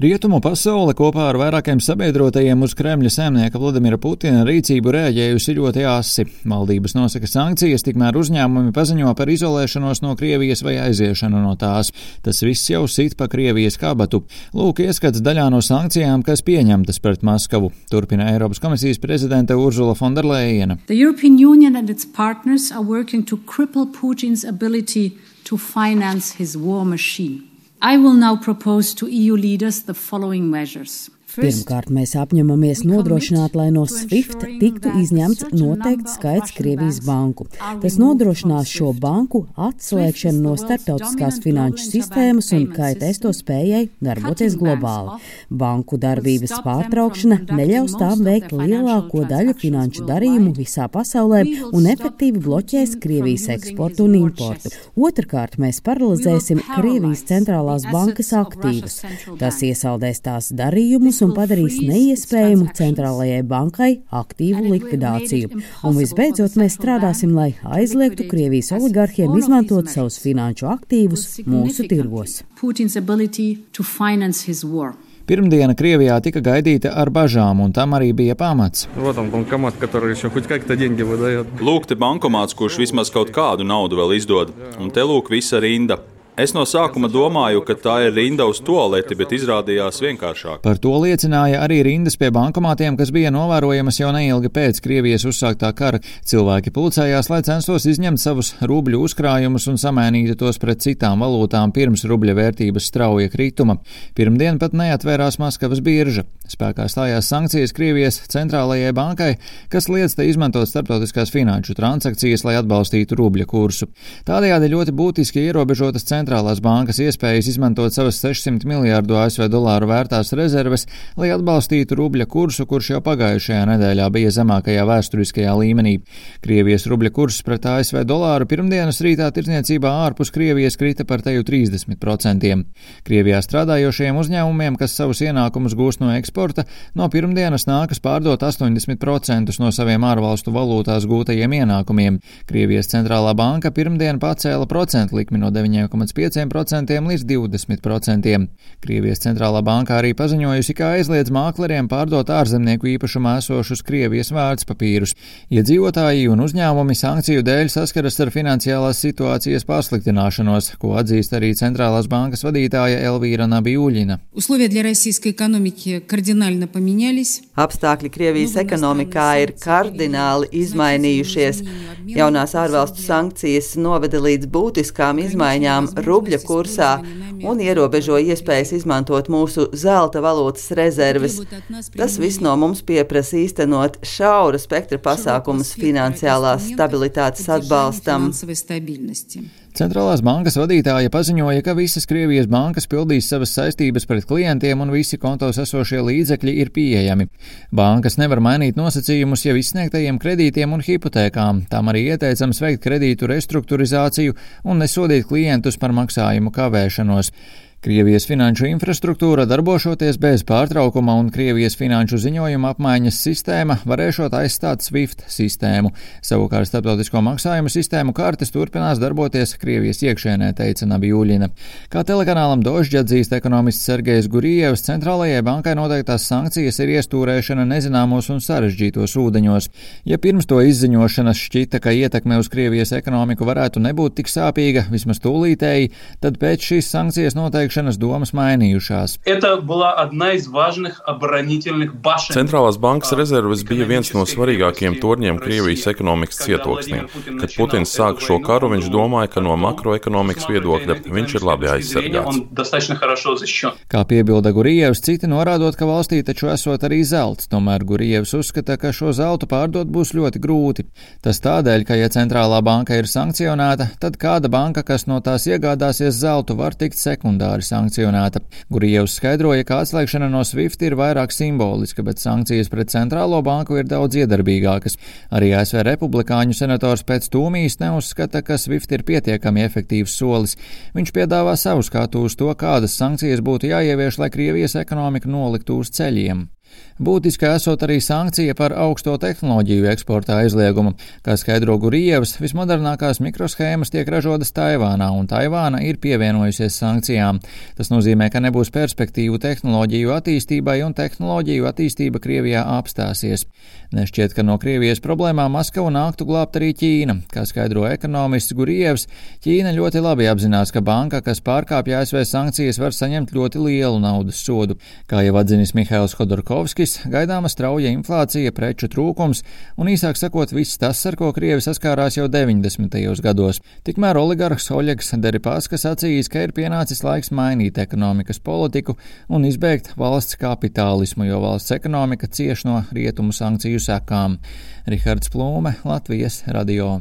Rietumu pasaule kopā ar vairākiem sabiedrotajiem uz Kremļa saimnieka Vladimira Putina rīcību rēģējusi ļoti asi. Valdības nosaka sankcijas, tikmēr uzņēmumi paziņo par izolēšanos no Krievijas vai aiziešanu no tās. Tas viss jau sit pa Krievijas kabatu. Lūk, ieskats daļā no sankcijām, kas pieņemtas pret Maskavu. Turpina Eiropas komisijas prezidente Urzula Fonderleina. to finance his war machine. I will now propose to EU leaders the following measures. Pirmkārt, mēs apņemamies nodrošināt, lai no SWIFT tiktu izņemts noteikts skaits Krievijas banku. Tas nodrošinās šo banku atslēgšanu no starptautiskās finanšu sistēmas un kaitēs to spējai darboties globāli. Banku darbības pārtraukšana neļaus tām veikt lielāko daļu finanšu darījumu visā pasaulē un efektīvi bloķēs Krievijas eksportu un importu. Otrakārt, mēs paralizēsim Krievijas centrālās bankas aktīvus. Tas iesaldēs tās darījumus un padarīs neiespējamu centrālajai bankai aktīvu likvidāciju. Un visbeidzot, mēs strādāsim, lai aizliegtu Krievijas oligarhiem izmantot savus finanšu aktīvus mūsu tirgos. Pirmdiena Krievijā tika gaidīta ar bažām, un tam arī bija pamats. Lūk, te bankomāts, kurš vismaz kaut kādu naudu vēl izdod, un te lūk visa rinda. Es no sākuma domāju, ka tā ir rinda uz toaleti, bet izrādījās vienkāršāk. Par to liecināja arī rindas pie bankomātiem, kas bija novērojamas jau neilgi pēc Krievijas uzsāktā kara. Cilvēki pulcējās, lai censtos izņemt savus rubļu uzkrājumus un samēnītu tos pret citām valūtām pirms rubļa vērtības strauja krituma. Pirmdien pat neatvērās Maskavas birža. Spēkā stājās sankcijas Krievijas centrālajai bankai, kas liedz te izmantot starptautiskās finanšu transakcijas, lai atbalstītu rubļa kursu. Tādējādi ļoti būtiski ierobežotas centrālās centrālās bankas iespējas izmantot savas 600 miljārdu ASV dolāru vērtās rezerves, lai atbalstītu rubļa kursu, kurš jau pagājušajā nedēļā bija zemākajā vēsturiskajā līmenī. Krievijas rubļa kurs pret ASV dolāru pirmdienas rītā tirdzniecībā ārpus Krievijas krita par teju 30%. Krievijā strādājošiem uzņēmumiem, kas savus ienākumus gūst no eksporta, no pirmdienas nākas pārdot 80% no saviem ārvalstu valūtās gūtajiem ienākumiem. Krievijas centrālā banka pirmdien pacēla procentu likmi no 9,5 5% līdz 20%. Krievijas centrālā banka arī paziņojusi, ka aizliedz mākleriem pārdot ārzemnieku īpašumā esošus Krievijas vārdspapīrus. Iedzīvotāji un uzņēmumi sankciju dēļ saskaras ar finansiālās situācijas pasliktināšanos, ko atzīst arī centrālās bankas vadītāja Elvīra Nabijūļina. Apstākļi Krievijas ekonomikā ir kardināli izmainījušies. Jaunās ārvalstu sankcijas noveda līdz būtiskām izmaiņām rubļa kursā un ierobežo iespējas izmantot mūsu zelta valūtas rezerves. Tas viss no mums pieprasa īstenot šaura spektra pasākumus finansiālās stabilitātes atbalstam. Centrālās bankas vadītāja paziņoja, ka visas Krievijas bankas pildīs savas saistības pret klientiem un visi kontos esošie līdzekļi ir pieejami. Bankas nevar mainīt nosacījumus jau izsniegtajiem kredītiem un hipotēkām. Tām arī ieteicams veikt kredītu restruktūrizāciju un nesodīt klientus par maksājumu kavēšanos. Krievijas finanšu infrastruktūra darbošoties bez pārtraukuma un Krievijas finanšu ziņojuma apmaiņas sistēma varēšot aizstāt SWIFT sistēmu. Savukārt starptautisko maksājumu sistēmu kartes turpinās darboties Krievijas iekšēnē, teica Nabijūļina. Kā telekanālam Dožģi atzīst ekonomists Sergejs Gurievs, centrālajai bankai noteiktās sankcijas ir iestūrēšana nezināmos un sarežģītos ūdeņos. Ja pirms to izziņošanas šķita, ka ietekme uz Krievijas ekonomiku varētu nebūt tik sāpīga, vismaz tūlītēji, tad pēc šīs sankcijas noteikti iepriekšanas domas mainījušās. Centrālās bankas rezerves bija viens no svarīgākajiem torņiem Krievijas ekonomikas cietoksnī. Kad Putins sāka šo karu, viņš domāja, ka no makroekonomikas viedokļa viņš ir labi aizsargāts. Kā piebilda Gurievs, citi norādot, ka valstī taču esot arī zelts, tomēr Gurievs uzskata, ka šo zeltu pārdot būs ļoti grūti. Tas tādēļ, ka ja centrālā banka ir sankcionēta, tad kāda banka, kas no tās iegādāsies zeltu, var tikt sekundāri regulāri sankcionēta. Gurievs skaidroja, ka atslēgšana no SWIFT ir vairāk simboliska, bet sankcijas pret centrālo banku ir daudz iedarbīgākas. Arī ASV republikāņu senators pēc tūmijas neuzskata, ka SWIFT ir pietiekami efektīvs solis. Viņš piedāvā savu skatu uz to, kādas sankcijas būtu jāievieš, lai Krievijas ekonomika noliktu uz ceļiem. Būtiska esot arī sankcija par augsto tehnoloģiju eksporta aizliegumu. Kā skaidro Gurievs, vismodernākās mikroshēmas tiek ražotas Taivānā, un Taivāna ir pievienojusies sankcijām. Tas nozīmē, ka nebūs perspektīvu tehnoloģiju attīstībai, un tehnoloģiju attīstība Krievijā apstāsies. Nešķiet, ka no Krievijas problēmām Maskavu nāktu glābt arī Ķīna. Kā skaidro ekonomists Gurievs, Ķīna ļoti labi apzinās, ka banka, kas pārkāpja ASV sankcijas, var saņemt ļoti lielu naudas sodu. Kā jau atzinis Mihails Hodorkovskis, gaidāma strauja inflācija, preču trūkums un īsāk sakot viss tas, ar ko Krievi saskārās jau 90. gados. Tikmēr oligarhs Oļegs Deripāskas sacījis, ka ir pienācis laiks mainīt ekonomikas politiku un izbeigt valsts kapitālismu, jo valsts ekonomika cieš no rietumu sankciju sekām. Rihards Plūme, Latvijas radio.